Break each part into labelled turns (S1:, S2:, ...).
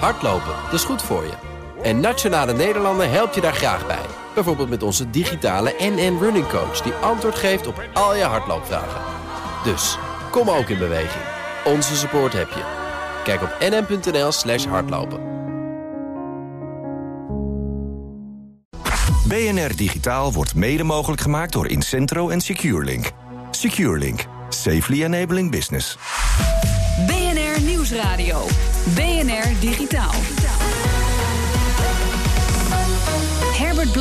S1: Hardlopen, dat is goed voor je. En Nationale Nederlanden helpt je daar graag bij. Bijvoorbeeld met onze digitale NN Running Coach... die antwoord geeft op al je hardloopvragen. Dus, kom ook in beweging. Onze support heb je. Kijk op nn.nl slash hardlopen.
S2: BNR Digitaal wordt mede mogelijk gemaakt door Incentro en SecureLink. SecureLink. Safely enabling business.
S3: BNR Nieuwsradio. BNR Digitaal.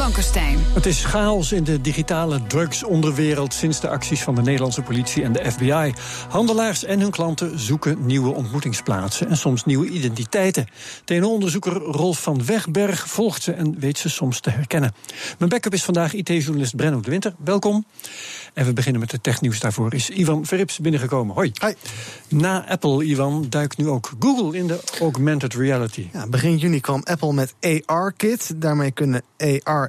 S3: Blankenstein.
S4: Het is chaos in de digitale drugsonderwereld sinds de acties van de Nederlandse politie en de FBI. Handelaars en hun klanten zoeken nieuwe ontmoetingsplaatsen en soms nieuwe identiteiten. TNO-onderzoeker Rolf van Wegberg volgt ze en weet ze soms te herkennen. Mijn backup is vandaag IT-journalist Brenno de Winter. Welkom. En we beginnen met de technieuws. Daarvoor is Ivan Verrips binnengekomen. Hoi.
S5: Hi.
S4: Na Apple, Ivan, duikt nu ook Google in de augmented reality.
S5: Ja, begin juni kwam Apple met AR-kit. Daarmee kunnen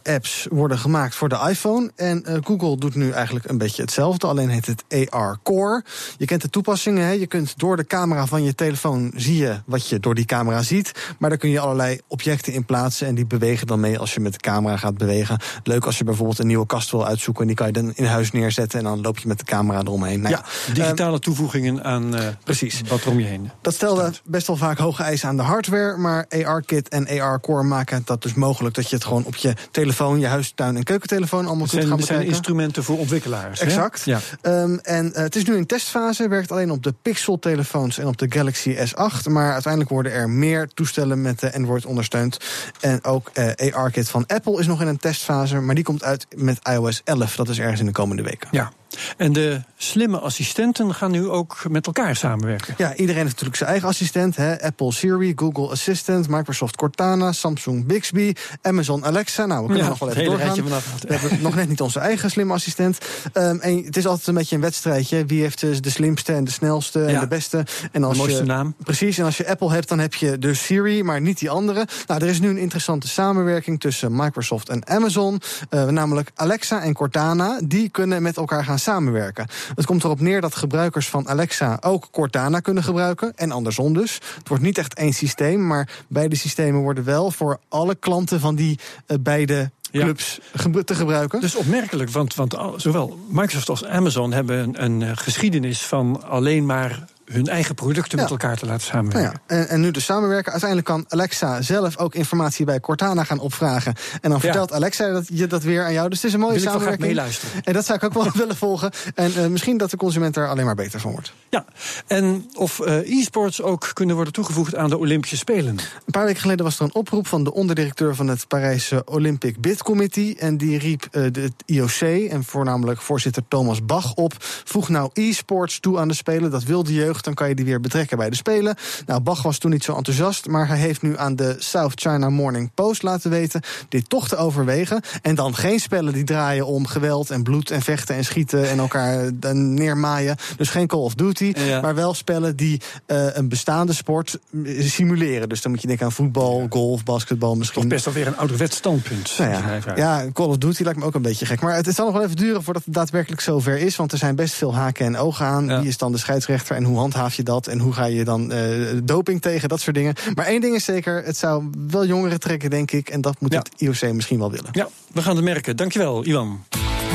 S5: AR-apps worden gemaakt voor de iPhone. En uh, Google doet nu eigenlijk een beetje hetzelfde, alleen heet het AR Core. Je kent de toepassingen, hè? je kunt door de camera van je telefoon zie je wat je door die camera ziet. Maar daar kun je allerlei objecten in plaatsen en die bewegen dan mee als je met de camera gaat bewegen. Leuk als je bijvoorbeeld een nieuwe kast wil uitzoeken en die kan je dan in huis neerzetten en dan loop je met de camera eromheen.
S4: Nou, ja, digitale um, toevoegingen aan uh,
S5: precies.
S4: wat er om je heen.
S5: Dat stelde best wel vaak hoge eisen aan de hardware, maar AR-kit en AR Core maken dat dus mogelijk dat je het gewoon op je telefoon, je huistuin- en keukentelefoon allemaal
S4: zijn,
S5: kunt gaan
S4: bekijken.
S5: bekijken.
S4: zijn instrumenten voor ontwikkelaars.
S5: Exact.
S4: Ja.
S5: Um, en uh, het is nu in testfase, werkt alleen op de Pixel-telefoons en op de Galaxy S8. Maar uiteindelijk worden er meer toestellen met de Android ondersteund. En ook uh, AR-kit van Apple is nog in een testfase, maar die komt uit met iOS 11. Dat is ergens in de komende weken.
S4: Ja. En de slimme assistenten gaan nu ook met elkaar samenwerken.
S5: Ja, iedereen heeft natuurlijk zijn eigen assistent. Hè? Apple Siri, Google Assistant, Microsoft Cortana, Samsung Bixby, Amazon Alexa. Nou, we kunnen
S4: Ja,
S5: nog wel even doorgaan. We hebben nog net niet onze eigen slimme assistent. Um, en het is altijd een beetje een wedstrijdje. Wie heeft dus de slimste en de snelste en de beste? En als
S4: De mooiste
S5: je,
S4: naam.
S5: Precies, en als je Apple hebt, dan heb je de Siri, maar niet die andere. Nou, er is nu een interessante samenwerking tussen Microsoft en Amazon. Uh, namelijk Alexa en Cortana, die kunnen met elkaar gaan samenwerken. Het komt erop neer dat gebruikers van Alexa ook Cortana kunnen gebruiken. En andersom dus. Het wordt niet echt één systeem, maar beide systemen worden wel voor alle klanten van die uh, beide
S4: Ja.
S5: clubs ge- te gebruiken.
S4: Dus opmerkelijk, want, want zowel Microsoft als Amazon hebben een, een eh, geschiedenis van alleen maar hun eigen producten
S5: Ja.
S4: met elkaar te laten
S5: Nou
S4: samenwerken.
S5: ja, en, en nu dus samenwerken. Uiteindelijk kan Alexa zelf ook informatie bij Cortana gaan opvragen. En dan vertelt Alexa dat, je dat weer aan jou. Dus het is een mooie
S4: Wil ik wel graag
S5: samenwerking. En dat zou ik ook wel willen volgen. En eh, misschien dat de consument er alleen maar beter van wordt.
S4: Ja, en of eh, e-sports ook kunnen worden toegevoegd aan de Olympische Spelen.
S5: Een paar weken geleden was er een oproep van de onderdirecteur van het Parijse Olympic Bid Committee. En die riep eh, de, het IOC en voornamelijk voorzitter Thomas Bach op. Voeg nou e-sports toe aan de Spelen. Dat wil de jeugd, dan kan je die weer betrekken bij de Spelen. Nou, Bach was toen niet zo enthousiast. Maar hij heeft nu aan de South China Morning Post laten weten dit toch te overwegen. En dan geen spellen die draaien om geweld en bloed en vechten en schieten en elkaar eh, neermaaien. Dus geen Call of Duty.
S4: Ja.
S5: Maar wel spellen die eh, een bestaande sport eh, simuleren. Dus dan moet je denken aan voetbal, golf, basketbal misschien.
S4: Toch best wel weer een ouderwets standpunt.
S5: Nou ja, ja, Call of Duty lijkt me ook een beetje gek. Maar het, het zal nog wel even duren voordat het daadwerkelijk zover is. Want er zijn best veel haken en ogen aan.
S4: Ja.
S5: Wie is dan de scheidsrechter en hoe handhaaf je dat? En hoe ga je dan eh, doping tegen? Dat soort dingen. Maar één ding is zeker, het zou wel jongeren trekken, denk ik. En dat moet
S4: Ja.
S5: het IOC misschien wel willen.
S4: Ja, we gaan het merken. Dankjewel, Iwan.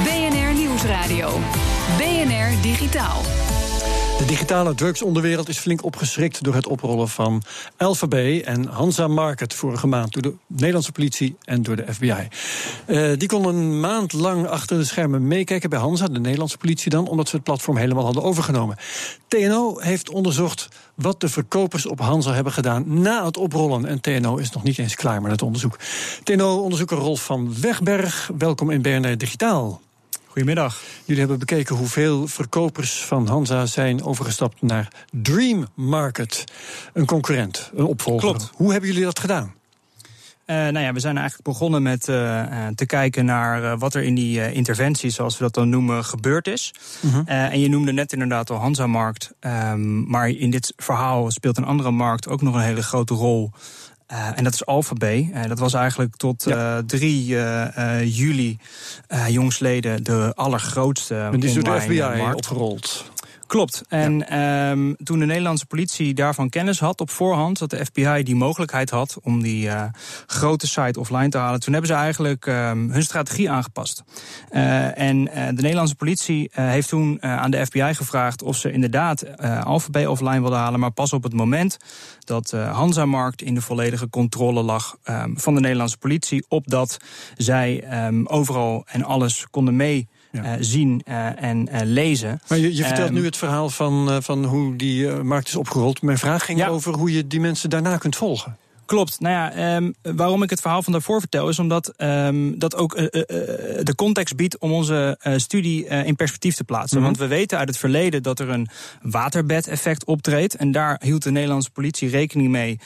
S3: BNR Nieuwsradio. BNR Digitaal.
S4: De digitale drugsonderwereld is flink opgeschrikt door het oprollen van Alphabet en Hansa Market vorige maand door de Nederlandse politie en door de FBI. Eh, die konden een maand lang achter de schermen meekijken bij Hansa, de Nederlandse politie dan, omdat ze het platform helemaal hadden overgenomen. TNO heeft onderzocht wat de verkopers op Hansa hebben gedaan na het oprollen. En TNO is nog niet eens klaar met het onderzoek. TNO-onderzoeker Rolf van Wegberg, welkom in BNR Digitaal.
S6: Goedemiddag.
S4: Jullie hebben bekeken hoeveel verkopers van Hansa zijn overgestapt naar Dream Market. Een concurrent, een opvolger.
S6: Klopt.
S4: Hoe hebben jullie dat gedaan?
S6: Uh, nou ja, we zijn eigenlijk begonnen met uh, uh, te kijken naar uh, wat er in die interventie, zoals we dat dan noemen, gebeurd is. -huh. en je noemde net inderdaad al Hansa-markt. Um, maar in dit verhaal speelt een andere markt ook nog een hele grote rol. Uh, en dat is Alphabet. Uh, dat was eigenlijk tot uh, ja. 3 juli jongsleden de allergrootste.
S4: Maar die is door de FBI
S6: markt.
S4: opgerold.
S6: Klopt. En ehm, toen de Nederlandse politie daarvan kennis had op voorhand, dat de FBI die mogelijkheid had om die uh, grote site offline te halen, toen hebben ze eigenlijk um, hun strategie aangepast. Uh, en uh, de Nederlandse politie heeft toen aan de FBI gevraagd of ze inderdaad Alphabet offline wilden halen, maar pas op het moment dat Hansa-markt in de volledige controle lag um, van de Nederlandse politie, opdat zij overal en alles konden mee ja. uh, zien uh, en uh, lezen.
S4: Maar je, je vertelt um, nu het verhaal van, van hoe die markt is opgerold. Mijn vraag ging ja. over hoe je die mensen daarna kunt volgen.
S6: Klopt. Nou ja, um, waarom ik het verhaal van daarvoor vertel, is omdat um, dat ook uh, uh, de context biedt om onze uh, studie in perspectief te plaatsen. Mm -hmm. Want we weten uit het verleden dat er een waterbedeffect optreedt. En daar hield de Nederlandse politie rekening mee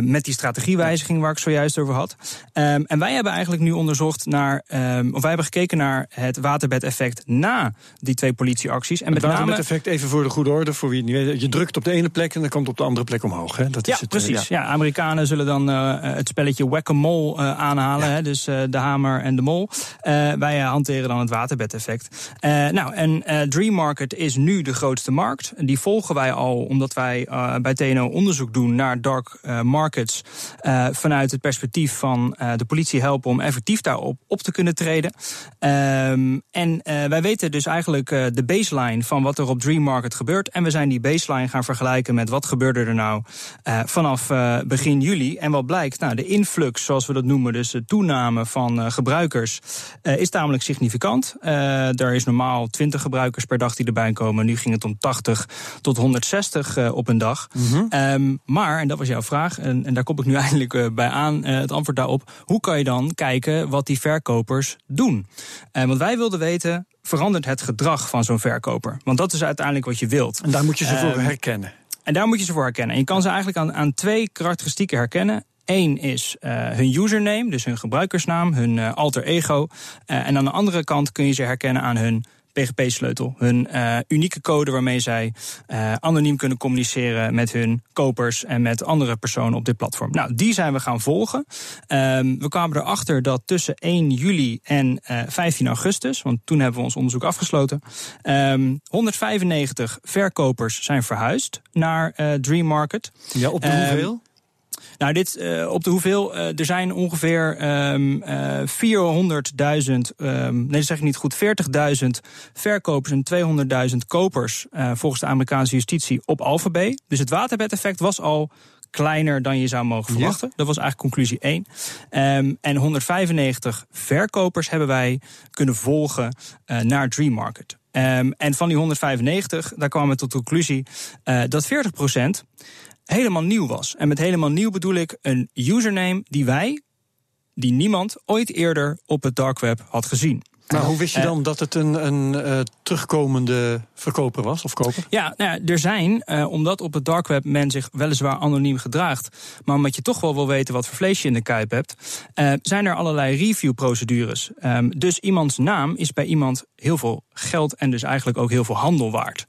S6: met die strategiewijziging waar ik zojuist over had. Um, en wij hebben eigenlijk nu onderzocht naar, of wij hebben gekeken naar het waterbedeffect na die twee politieacties.
S4: En het met waterbedeffect, name... even voor de goede orde, voor wie het niet weet. Je drukt op de ene plek en dan komt op de andere plek omhoog. Hè?
S6: Dat is ja, het, precies. ja. ja, Amerikanen zullen dan uh, het spelletje whack-a-mole uh, aanhalen. Ja. Hè, dus uh, de hamer en de mol. wij hanteren dan het waterbedeffect. nou, en Dream Market is nu de grootste markt. Die volgen wij al omdat wij bij TNO onderzoek doen naar dark markets. vanuit het perspectief van de politie helpen om effectief daarop op te kunnen treden. Um, en wij weten dus eigenlijk de baseline van wat er op Dream Market gebeurt. En we zijn die baseline gaan vergelijken met wat gebeurde er nou vanaf begin juli. En wat blijkt? Nou, de influx, zoals we dat noemen, dus de toename van uh, gebruikers, uh, is tamelijk significant. Uh, er is normaal 20 gebruikers per dag die erbij komen. Nu ging het om 80 tot 160 op een dag. Mm -hmm. um, maar, en dat was jouw vraag, en, en daar kom ik nu eindelijk bij aan, het antwoord daarop. Hoe kan je dan kijken wat die verkopers doen? want wij wilden weten, verandert het gedrag van zo'n verkoper? Want dat is uiteindelijk wat je wilt.
S4: En daar moet je ze voor um, herkennen.
S6: En daar moet je ze voor herkennen. En je kan ze eigenlijk aan, aan twee karakteristieken herkennen. Eén is uh, hun username, dus hun gebruikersnaam, hun uh, alter ego. Uh, en aan de andere kant kun je ze herkennen aan hun PGP-sleutel. Hun uh, unieke code waarmee zij uh, anoniem kunnen communiceren met hun kopers en met andere personen op dit platform. Nou, die zijn we gaan volgen. Um, we kwamen erachter dat tussen 1 juli en uh, 15 augustus, want toen hebben we ons onderzoek afgesloten, um, 195 verkopers zijn verhuisd naar Dream Market.
S4: Ja, op de um, hoeveel?
S6: Nou, dit uh, op de hoeveel? Uh, er zijn ongeveer um, uh, 400.000, um, nee, dat zeg ik niet goed, 40.000 verkopers en 200.000 kopers volgens de Amerikaanse justitie op Alphabet. Dus het waterbedeffect was al kleiner dan je zou mogen verwachten. Ja. Dat was eigenlijk conclusie 1. Um, en 195 verkopers hebben wij kunnen volgen uh, naar Dream Market. Um, en van die 195, daar kwamen we tot de conclusie uh, dat 40 procent helemaal nieuw was. En met helemaal nieuw bedoel ik een username die wij, die niemand ooit eerder op het dark web had gezien.
S4: Maar hoe wist je dan dat het een, een uh, terugkomende verkoper was of koper?
S6: Ja, nou ja er zijn, uh, omdat op het dark web men zich weliswaar anoniem gedraagt, maar omdat je toch wel wil weten wat voor vlees je in de kuip hebt, uh, zijn er allerlei reviewprocedures. Um, dus iemands naam is bij iemand heel veel geld en dus eigenlijk ook heel veel handel waard.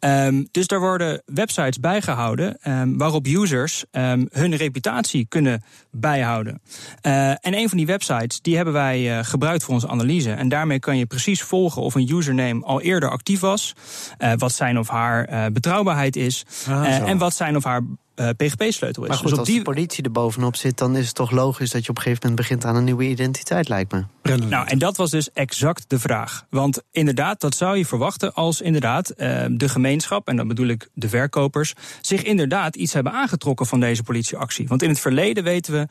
S6: Um, dus daar worden websites bijgehouden um, waarop users hun reputatie kunnen bijhouden. en een van die websites die hebben wij gebruikt voor onze analyse en daar daarmee kan je precies volgen of een username al eerder actief was. Uh, wat zijn of haar betrouwbaarheid is. Ah, en wat zijn of haar uh, PGP-sleutel is.
S7: Maar goed, dus als die... de politie er bovenop zit, dan is het toch logisch dat je op een gegeven moment begint aan een nieuwe identiteit, lijkt me.
S6: Nou, en dat was dus exact de vraag. Want inderdaad, dat zou je verwachten als inderdaad uh, de gemeenschap, en dan bedoel ik de verkopers, zich inderdaad iets hebben aangetrokken van deze politieactie. Want in het verleden weten we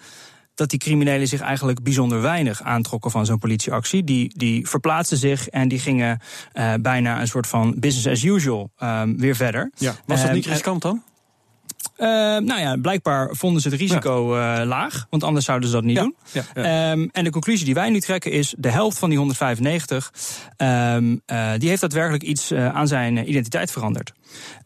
S6: dat die criminelen zich eigenlijk bijzonder weinig aantrokken van zo'n politieactie. Die, die verplaatsten zich en die gingen uh, bijna een soort van business as usual um, weer verder.
S4: Ja. Was dat niet ehm, riskant dan?
S6: Uh, nou ja, blijkbaar vonden ze het risico ja. uh, laag, want anders zouden ze dat niet ja. doen. Ja. Um, en de conclusie die wij nu trekken is: de helft van die 195, um, uh, die heeft daadwerkelijk iets aan zijn identiteit veranderd.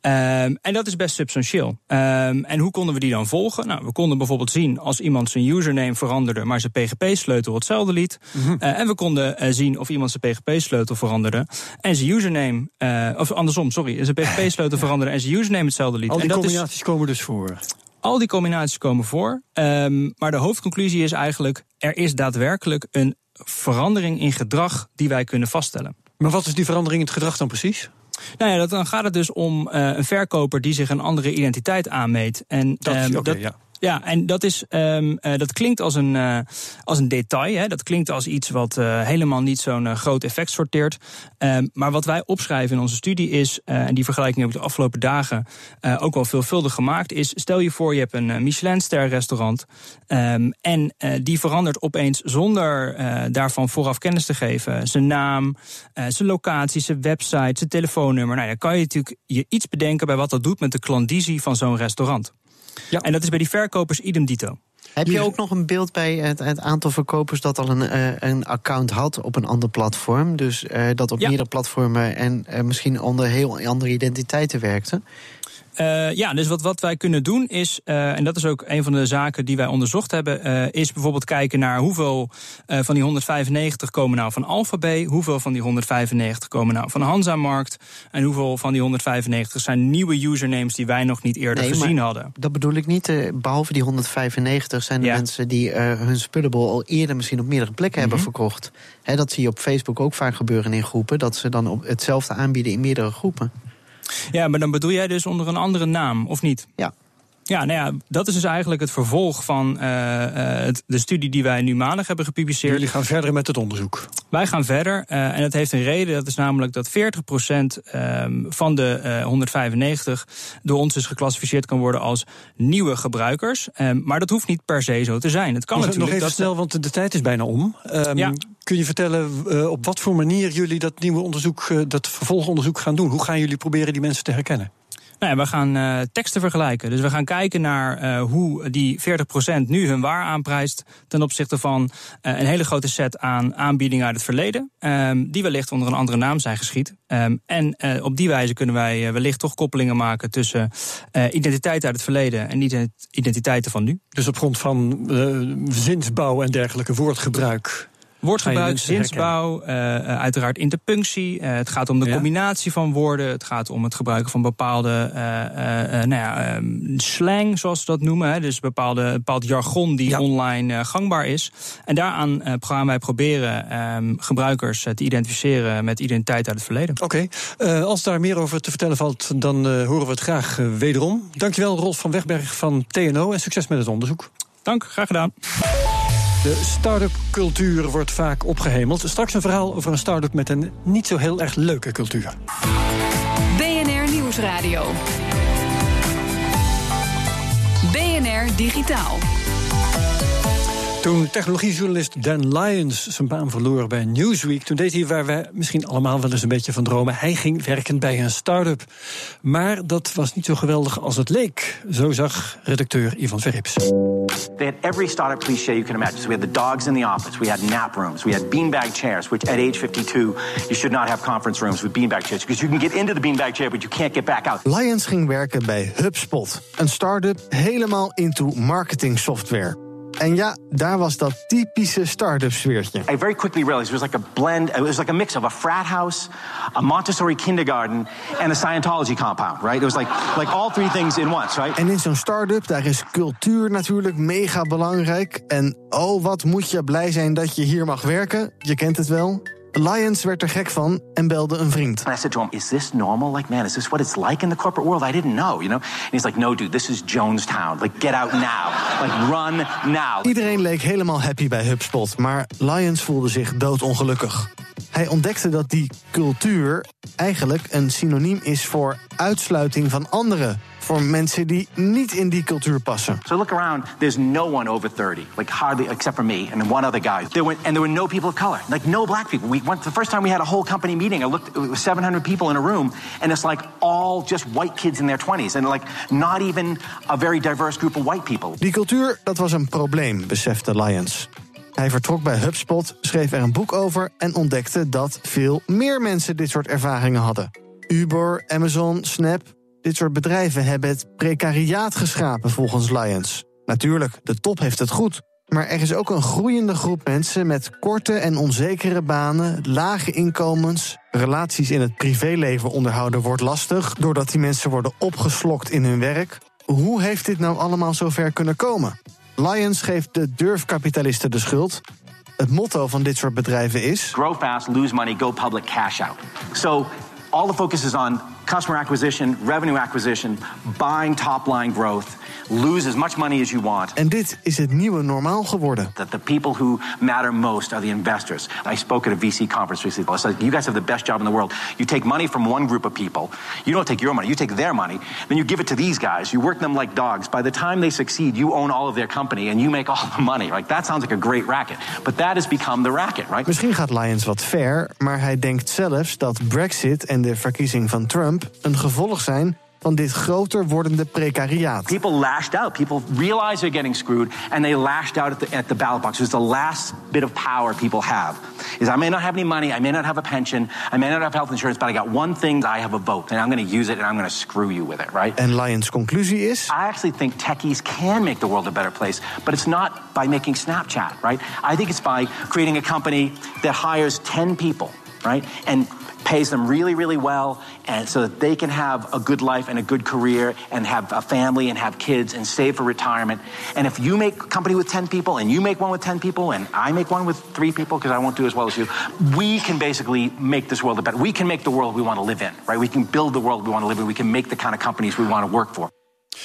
S6: Um, en dat is best substantieel. En hoe konden we die dan volgen? Nou, we konden bijvoorbeeld zien als iemand zijn username veranderde, maar zijn PGP-sleutel hetzelfde liet. Mm -hmm. uh, en we konden zien of iemand zijn PGP-sleutel veranderde en zijn username, of andersom, sorry, zijn PGP-sleutel veranderde en zijn username hetzelfde liet.
S4: Al die
S6: en dat
S4: combinaties is, komen dus voor.
S6: Al die combinaties komen voor. Um, maar de hoofdconclusie is eigenlijk: er is daadwerkelijk een verandering in gedrag die wij kunnen vaststellen.
S4: Maar wat is die verandering in het gedrag dan precies?
S6: Nou ja, dat, dan gaat het dus om uh, een verkoper die zich een andere identiteit aanmeet. En
S4: Dat,
S6: ehm, dat,
S4: ja.
S6: Ja, en dat, is, um, uh, dat klinkt als een, uh, als een detail. Hè? Dat klinkt als iets wat uh, helemaal niet zo'n groot effect sorteert. Um, maar wat wij opschrijven in onze studie is, en die vergelijking heb ik de afgelopen dagen ook wel veelvuldig gemaakt, is stel je voor je hebt een Michelin-ster restaurant um, en die verandert opeens zonder daarvan vooraf kennis te geven. Zijn naam, zijn locatie, zijn website, zijn telefoonnummer. Nou, dan kan je natuurlijk je iets bedenken bij wat dat doet met de klandizie van zo'n restaurant.
S4: Ja.
S6: En dat is bij die verkopers idem dito.
S7: Heb je ook nog een beeld bij het, het aantal verkopers dat al een, uh, een account had op een ander platform? Dus uh, dat op
S6: Ja.
S7: meerdere platformen en uh, misschien onder heel andere identiteiten werkte?
S6: Uh, ja, dus wat, wat wij kunnen doen is, uh, en dat is ook een van de zaken die wij onderzocht hebben, uh, is bijvoorbeeld kijken naar hoeveel van die 195 komen nou van Alphabet, hoeveel van die 195 komen nou van Hansamarkt en hoeveel van die 195 zijn nieuwe usernames die wij nog niet eerder
S7: Nee,
S6: gezien hadden.
S7: Dat bedoel ik niet. eh, behalve die 195 zijn er
S6: Ja.
S7: mensen die eh, hun spullenbol al eerder misschien op meerdere plekken hebben
S6: Mhm.
S7: verkocht. Dat zie je op Facebook ook vaak gebeuren in groepen. Dat ze dan op hetzelfde aanbieden in meerdere groepen.
S6: Ja, maar dan bedoel jij dus onder een andere naam, of niet?
S7: Ja.
S6: Ja, nou ja, dat is dus eigenlijk het vervolg van uh, uh, het, de studie die wij nu maandag hebben gepubliceerd.
S4: Jullie gaan verder met het onderzoek.
S6: Wij gaan verder uh, en dat heeft een reden. Dat is namelijk dat 40% um, van de uh, 195 door ons dus geclassificeerd kan worden als nieuwe gebruikers. Um, maar dat hoeft niet per se zo te zijn. Het kan natuurlijk
S4: nog even
S6: dat
S4: snel, want de tijd is bijna om. Um,
S6: Ja.
S4: Kun je vertellen op wat voor manier jullie dat nieuwe onderzoek, dat vervolgonderzoek gaan doen? Hoe gaan jullie proberen die mensen te herkennen?
S6: Nou we gaan uh, teksten vergelijken. Dus we gaan kijken naar uh, hoe die 40% nu hun waar aanprijst ten opzichte van uh, een hele grote set aan aanbiedingen uit het verleden, um, die wellicht onder een andere naam zijn geschied. Um, en op die wijze kunnen wij wellicht toch koppelingen maken tussen identiteiten uit het verleden en ident- identiteiten van nu.
S4: Dus op grond van zinsbouw en dergelijke woordgebruik.
S6: Woordgebruik,
S4: herkennen.
S6: zinsbouw, uh, uh, uiteraard interpunctie. Uh, het gaat om de
S4: Ja.
S6: combinatie van woorden. Het gaat om het gebruiken van bepaalde nou ja, um, slang, zoals ze dat noemen. Hè. Dus bepaalde, bepaald jargon die
S4: Ja.
S6: online gangbaar is. En daaraan gaan wij proberen um, gebruikers te identificeren met identiteit uit het verleden.
S4: Oké, okay. als daar meer over te vertellen valt, dan horen we het graag wederom. Dankjewel, Rolf van Wegberg van TNO en succes met het onderzoek.
S6: Dank, graag gedaan.
S4: De start-up cultuur wordt vaak opgehemeld. Straks een verhaal over een start-up met een niet zo heel erg leuke cultuur.
S3: BNR Nieuwsradio. BNR Digitaal.
S4: Toen technologiejournalist Dan Lyons zijn baan verloor bij Newsweek, toen deed hij waar wij misschien allemaal wel eens een beetje van dromen. Hij ging werken bij een start-up. Maar dat was niet zo geweldig als het leek. Zo zag redacteur Ivan Verrips.
S8: They had every startup cliché you can imagine. So we had the dogs in the office, we had nap rooms, we had beanbag chairs, which at age 52, you should not have conference rooms with beanbag chairs because you can get into the beanbag chair, but you can't get back out.
S5: Lions ging werken bij HubSpot, een start-up helemaal into marketing software. En ja, daar was dat typische start-up sfeertje.
S8: I very quickly realized it was like a blend, it was like a mix of a frat house, a Montessori kindergarten, and a Scientology compound, right? It was like, like all three things in once, right?
S5: En in zo'n start-up, daar is cultuur natuurlijk mega belangrijk. En oh, wat moet je blij zijn dat je hier mag werken. Je kent het wel. Lions werd er gek van en belde een vriend.
S8: And I said to him, Is this normal? Like, man, is this what it's like in the corporate world? I didn't know, you know? And he's like, No, dude, this is Jonestown. Like, get out now. Like, run now.
S5: Iedereen leek helemaal happy bij HubSpot, maar Lions voelde zich doodongelukkig. Hij ontdekte dat die cultuur eigenlijk een synoniem is voor uitsluiting van anderen. Voor mensen die niet in die cultuur passen.
S8: So look around. There's no one over 30, like hardly, except for me and one other guy. There were, and there were no people of color, like no black people. We went the first time we had a whole company meeting. I looked, it was 700 people in a room, and it's like all just white kids in their 20s, and like not even a very diverse group of white people.
S5: Die cultuur, dat was een probleem, besefte Lyons. Hij vertrok bij HubSpot, schreef er een boek over en ontdekte dat veel meer mensen dit soort ervaringen hadden. Uber, Amazon, Snap, dit soort bedrijven hebben het precariaat geschapen volgens Lyons. Natuurlijk, de top heeft het goed. Maar er is ook een groeiende groep mensen met korte en onzekere banen, lage inkomens. Relaties in het privéleven onderhouden wordt lastig doordat die mensen worden opgeslokt in hun werk. Hoe heeft dit nou allemaal zover kunnen komen? Lions geeft de durfkapitalisten de schuld. Het motto van dit soort bedrijven is.
S8: Grow fast, lose money, go public, cash out. So all the focus is on customer acquisition, revenue acquisition, buying top line growth, lose as much money as you want.
S5: En dit is het nieuwe normaal geworden.
S8: That the people who matter most are the investors. I spoke at a VC conference recently. I said, You guys have the best job in the world. You take money from one group of people. You don't take your money, you take their money. Then you give it to these guys. You work them like dogs. By the time they succeed, you own all of their company and you make all the money. Like that sounds like a great racket. But that has become the racket, right?
S5: Misschien gaat Lyons wat ver, maar hij denkt zelfs dat Brexit en de verkiezing van Trump een gevolg zijn van dit groter wordende precariaat.
S8: People lashed out. People realized they're getting screwed, and they lashed out at the, at the ballot box. It's the last bit of power people have. Is I may not have any money, I may not have a pension, I may not have health insurance, but I got one thing: I have a vote, and I'm going to use it, and I'm going to screw you with it, right?
S5: En Lyons' conclusie is.
S8: I actually think techies can make the world a better place, but it's not by making Snapchat, right? I think it's by creating a company that hires 10 people, right? And pays them really, really well, and so that they can have a good life and a good career and have a family and have kids and save for retirement. And if you make a company with 10 people and you make one with 10 people and I make one with three people because I won't do as well as you, we can basically make this world a better. We can make the world we want to live in, right? We can build the world we want to live in. We can make the kind of companies we want to work for.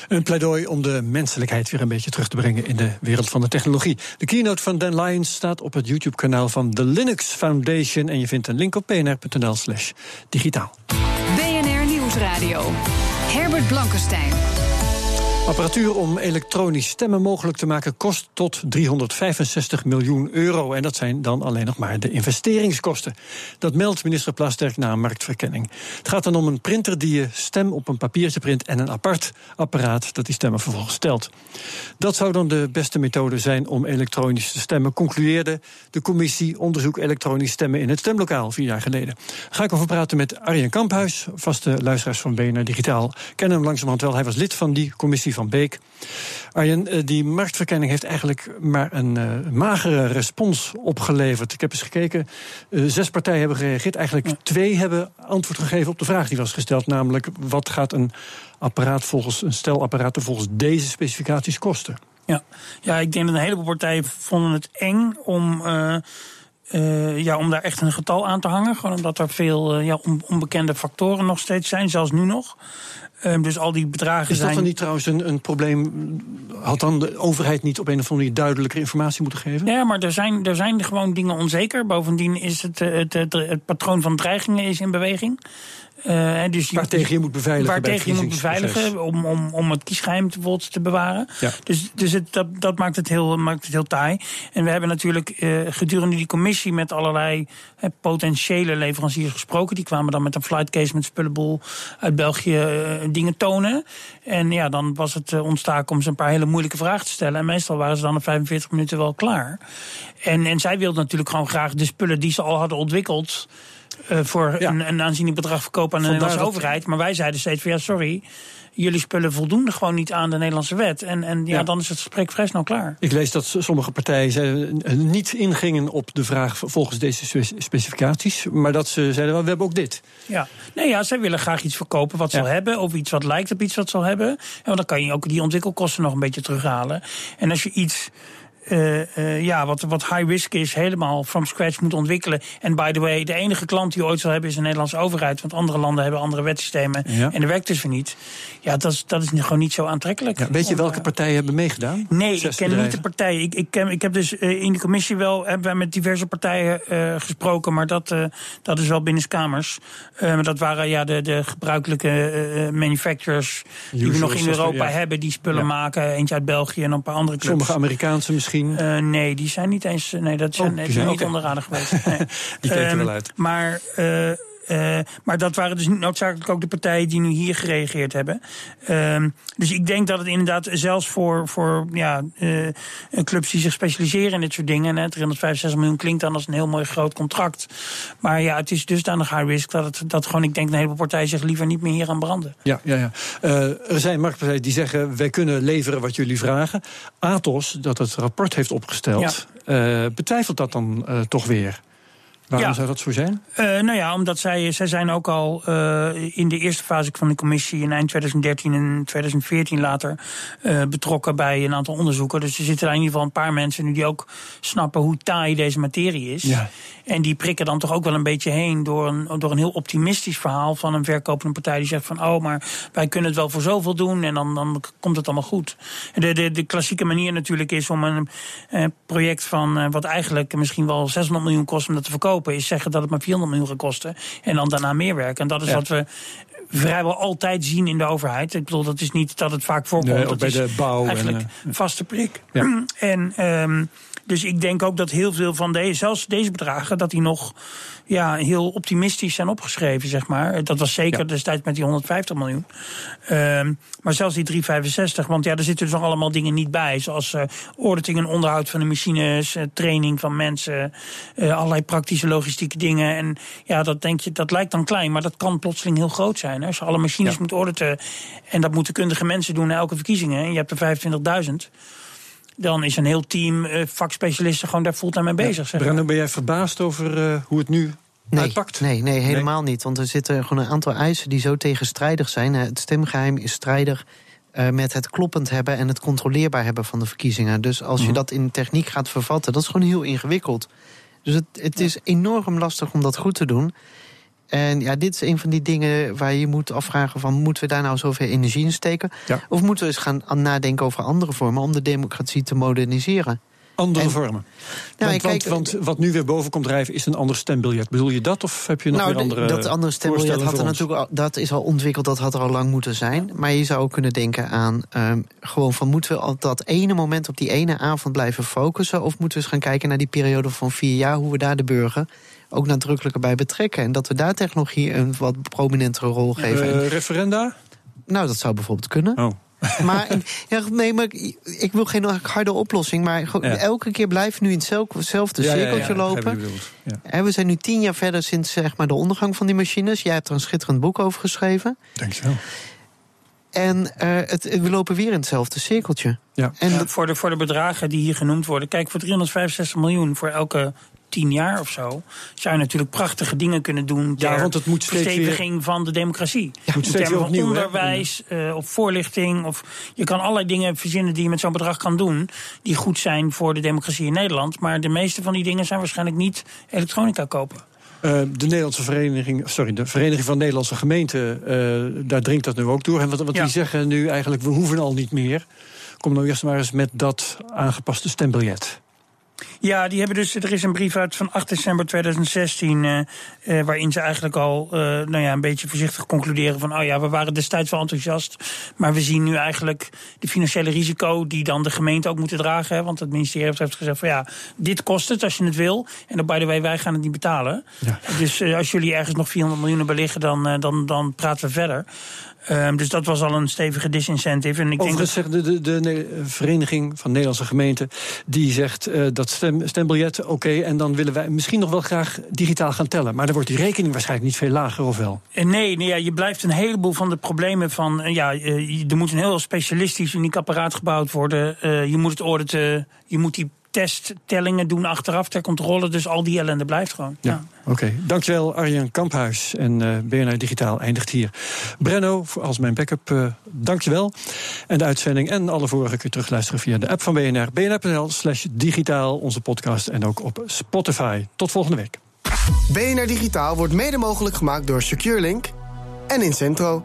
S4: Een pleidooi om de menselijkheid weer een beetje terug te brengen in de wereld van de technologie. De keynote van Dan Lyons staat op het YouTube-kanaal van de Linux Foundation. En je vindt een link op pnr.nl/slash digitaal.
S3: BNR Nieuwsradio. Herbert Blankenstein.
S4: Apparatuur om elektronisch stemmen mogelijk te maken kost tot 365 miljoen euro. En dat zijn dan alleen nog maar de investeringskosten. Dat meldt minister Plasterk na een marktverkenning. Het gaat dan om een printer die je stem op een papiertje print en een apart apparaat dat die stemmen vervolgens stelt. Dat zou dan de beste methode zijn om elektronisch te stemmen, concludeerde de commissie onderzoek elektronisch stemmen in het stemlokaal vier jaar geleden. Ga ik over praten met Arjen Kamphuis, vaste luisteraars van BNR Digitaal. Kennen hem langzamerhand wel, hij was lid van die commissie van Beek. Arjen, eh, die marktverkenning heeft eigenlijk maar een uh, magere respons opgeleverd. Ik heb eens gekeken, uh, zes partijen hebben gereageerd. Eigenlijk twee hebben antwoord gegeven op de vraag die was gesteld. Namelijk, wat gaat een apparaat volgens een stelapparaat volgens deze specificaties kosten?
S9: Ja. ja, ik denk dat een heleboel partijen vonden het eng om... Uh... Uh, ja, om daar echt een getal aan te hangen. Gewoon omdat er veel uh, ja, onbekende factoren nog steeds zijn, zelfs nu nog. Um, dus al die bedragen
S4: Is dat
S9: zijn...
S4: dan niet trouwens een, een, probleem? Had dan de overheid niet op een of andere manier duidelijker informatie moeten geven?
S9: Ja, maar er zijn, er zijn gewoon dingen onzeker. Bovendien is het, het, het, het patroon van dreigingen is in beweging.
S4: Uh, dus je, waar tegen je moet beveiligen.
S9: Waar tegen je moet beveiligen om, om, om het kiesgeheim bijvoorbeeld te bewaren.
S4: Ja.
S9: Dus, dus het, dat, dat maakt, het heel, maakt het heel taai. En we hebben natuurlijk uh, gedurende die commissie met allerlei uh, potentiële leveranciers gesproken. Die kwamen dan met een flightcase met spullenboel uit België dingen tonen. En ja, dan was het ontstaken om ze een paar hele moeilijke vragen te stellen. En meestal waren ze dan in 45 minuten wel klaar. En, en zij wilden natuurlijk gewoon graag de spullen die ze al hadden ontwikkeld. Uh, voor ja. een, een, aanzienlijk bedrag verkopen aan de Nederlandse dat... overheid. Maar wij zeiden steeds van ja, sorry. Jullie spullen voldoen gewoon niet aan de Nederlandse wet. En, en ja, ja. dan is het gesprek vrij snel klaar.
S4: Ik lees dat sommige partijen zeiden, niet ingingen op de vraag volgens deze specificaties. Maar dat ze zeiden, we hebben ook dit.
S9: Ja, nee, ja, zij willen graag iets verkopen wat ze al hebben. Of iets wat lijkt op iets wat ze al hebben. En dan kan je ook die ontwikkelkosten nog een beetje terughalen. En als je iets uh, uh, ja, wat, wat high risk is, helemaal from scratch moet ontwikkelen. En by the way, de enige klant die ooit zal hebben is de Nederlandse overheid. Want andere landen hebben andere wetsystemen. Ja. En dat werkt dus weer niet. Ja, dat is, dat is gewoon niet zo aantrekkelijk.
S4: Ja, weet je welke partijen hebben meegedaan?
S9: Nee, ik ken bedrijven. niet de partijen. Ik, ik, ken, ik heb dus in de commissie wel hebben wij met diverse partijen gesproken. Maar dat, dat is wel binnenkamers. maar dat waren ja, de, de gebruikelijke manufacturers die we nog in Europa ja. hebben. Die spullen maken. Eentje uit België en een paar andere clubs.
S4: Sommige Amerikaanse misschien.
S9: Uh, nee, die zijn niet eens. Nee, dat zijn,
S4: oh,
S9: die zijn niet onderraden geweest. Nee.
S4: die kijken um, wel uit.
S9: Maar. Uh, uh, maar dat waren dus niet noodzakelijk ook de partijen die nu hier gereageerd hebben. Uh, dus ik denk dat het inderdaad zelfs voor, voor ja, uh, clubs die zich specialiseren in dit soort dingen. Hè, 365 miljoen klinkt dan als een heel mooi groot contract. Maar ja, het is dusdanig high risk dat, het, dat gewoon, ik denk, een heleboel partijen zich liever niet meer hier aan branden.
S4: Ja, ja, ja. Uh, er zijn marktpartijen die zeggen: wij kunnen leveren wat jullie vragen. Atos, dat het rapport heeft opgesteld, ja. betwijfelt dat dan toch weer? Waarom
S9: Ja.
S4: zou dat zo zijn?
S9: Eh, nou ja, omdat zij, zij zijn ook al eh, in de eerste fase van de commissie in eind 2013 en 2014 later eh, betrokken bij een aantal onderzoeken. Dus er zitten daar in ieder geval een paar mensen nu die ook snappen hoe taai deze materie is.
S4: Ja.
S9: En die prikken dan toch ook wel een beetje heen door een, door een heel optimistisch verhaal van een verkopende partij die zegt van oh, maar wij kunnen het wel voor zoveel doen en dan, dan komt het allemaal goed. De, de, de klassieke manier natuurlijk is om een project van wat eigenlijk misschien wel 600 miljoen kost om dat te verkopen, is zeggen dat het maar 400 miljoen gaat kosten en dan daarna meer werken. En dat is
S4: Ja.
S9: wat we vrijwel altijd zien in de overheid. Ik bedoel, dat is niet dat het vaak voorkomt.
S4: Nee,
S9: dat
S4: bij
S9: is
S4: de bouw en,
S9: Eigenlijk
S4: eh,
S9: vaste prik.
S4: Ja.
S9: En ehm, dus ik denk ook dat heel veel van deze, zelfs deze bedragen, dat die nog ja, heel optimistisch zijn opgeschreven, zeg maar. Dat was zeker
S4: Ja.
S9: destijds met die 150 miljoen. Ehm, maar zelfs die 365, want ja, er zitten dus nog allemaal dingen niet bij. Zoals eh auditing en onderhoud van de machines, eh, training van mensen, eh, allerlei praktische logistieke dingen. En ja, dat denk je, dat lijkt dan klein, maar dat kan plotseling heel groot zijn. Hè? Als je alle machines
S4: Ja.
S9: moet auditen en dat moeten kundige mensen doen na elke verkiezingen. En je hebt er 25.000. Dan is een heel team eh, vakspecialisten gewoon daar fulltime mee bezig. zeg.
S4: Brenno, ben jij verbaasd over eh, hoe het nu
S7: Nee,
S4: uitpakt?
S7: nee, nee, helemaal niet. Want er zitten gewoon een aantal eisen die zo tegenstrijdig zijn. Het stemgeheim is strijdig eh, met het kloppend hebben en het controleerbaar hebben van de verkiezingen. Dus als je
S4: Mhm.
S7: dat in techniek gaat vervatten, dat is gewoon heel ingewikkeld. Dus het, het is enorm lastig om dat goed te doen. En ja, dit is een van die dingen waar je moet afvragen van... moeten we daar nou zoveel energie in steken?
S4: Ja.
S7: Of moeten we eens gaan aan nadenken over andere vormen... om de democratie te moderniseren?
S4: Andere
S7: En-
S4: vormen.
S7: Nou,
S4: want,
S7: kijk,
S4: want, want wat nu weer boven komt drijven is een ander stembiljet. Bedoel je dat of heb je nog
S7: nou,
S4: weer andere
S7: de- dat andere stembiljet had er natuurlijk al, dat is al ontwikkeld, dat had er al lang moeten zijn. Maar je zou ook kunnen denken aan ehm, gewoon van moeten we op dat ene moment op die ene avond blijven focussen, of moeten we eens gaan kijken naar die periode van vier jaar, hoe we daar de burger ook nadrukkelijker bij betrekken en dat we daar technologie een wat prominentere rol geven. En-
S4: Eh, referenda?
S7: nou, dat zou bijvoorbeeld kunnen.
S4: Oh.
S7: Maar, ja, nee, maar ik, wil geen harde oplossing. Maar
S4: Ja.
S7: elke keer blijven nu in hetzelfde
S4: Ja, ja, ja,
S7: cirkeltje lopen. Hè, we zijn nu tien jaar verder sinds zeg maar, de ondergang van die machines. Jij hebt er een schitterend boek over geschreven.
S4: Dankjewel.
S7: En eh, het, we lopen weer in hetzelfde cirkeltje.
S4: Ja.
S7: En
S9: Ja, voor, de, voor de bedragen die hier genoemd worden. Kijk, voor 365 miljoen voor elke tien jaar of zo. zou je natuurlijk prachtige dingen kunnen doen.
S4: Ja, want het moet
S9: versteviging van de democratie.
S4: moet
S9: in termen van onderwijs, eh, of voorlichting. Of je kan allerlei dingen verzinnen die je met zo'n bedrag kan doen. die goed zijn voor de democratie in Nederland. Maar de meeste van die dingen zijn waarschijnlijk niet elektronica kopen.
S4: Eh, de Nederlandse Vereniging, sorry, de Vereniging van Nederlandse Gemeenten, eh, daar dringt dat nu ook door. En wat, wat
S9: Ja.
S4: die zeggen nu eigenlijk, we hoeven al niet meer. Kom nou eerst maar eens met dat aangepaste stembiljet.
S9: Ja, die hebben dus. Er is een brief uit van 8 december 2016. eh, eh, waarin ze eigenlijk al eh, nou ja, een beetje voorzichtig concluderen van. Oh ja, we waren destijds wel enthousiast. Maar we zien nu eigenlijk de financiële risico. die dan de gemeente ook moeten dragen. Hè, want het ministerie heeft- gezegd van ja, dit kost het als je het wil. En by the way, wij gaan het niet betalen.
S4: Ja.
S9: Dus als jullie ergens nog 400 miljoen beliggen, dan, dan, dan praten we verder. Ehm, dus dat was al een stevige disincentive. En ik denk dat,
S4: zegt de, de, de Vereniging van Nederlandse Gemeenten... die zegt eh, dat stem, stembiljet, oké, en dan willen wij misschien nog wel graag digitaal gaan tellen. Maar dan wordt die rekening waarschijnlijk niet veel lager, of wel?
S9: Eh, Nee, nee ja, je blijft een heleboel van de problemen van. eh, Ja, er moet een heel specialistisch uniek apparaat gebouwd worden. Je moet het auditen, je moet die testtellingen doen achteraf ter controle. Dus al die ellende blijft gewoon. Ja.
S4: Oké, dankjewel Arjen Kamphuis. En eh BNR Digitaal eindigt hier. Brenno, voor- als mijn backup, eh dankjewel. En de uitzending en alle vorige kun je terugluisteren via de app van BNR. BNR.nl slash digitaal, onze podcast. En ook op Spotify. Tot volgende week.
S10: BNR Digitaal wordt mede mogelijk gemaakt door SecureLink en Incentro,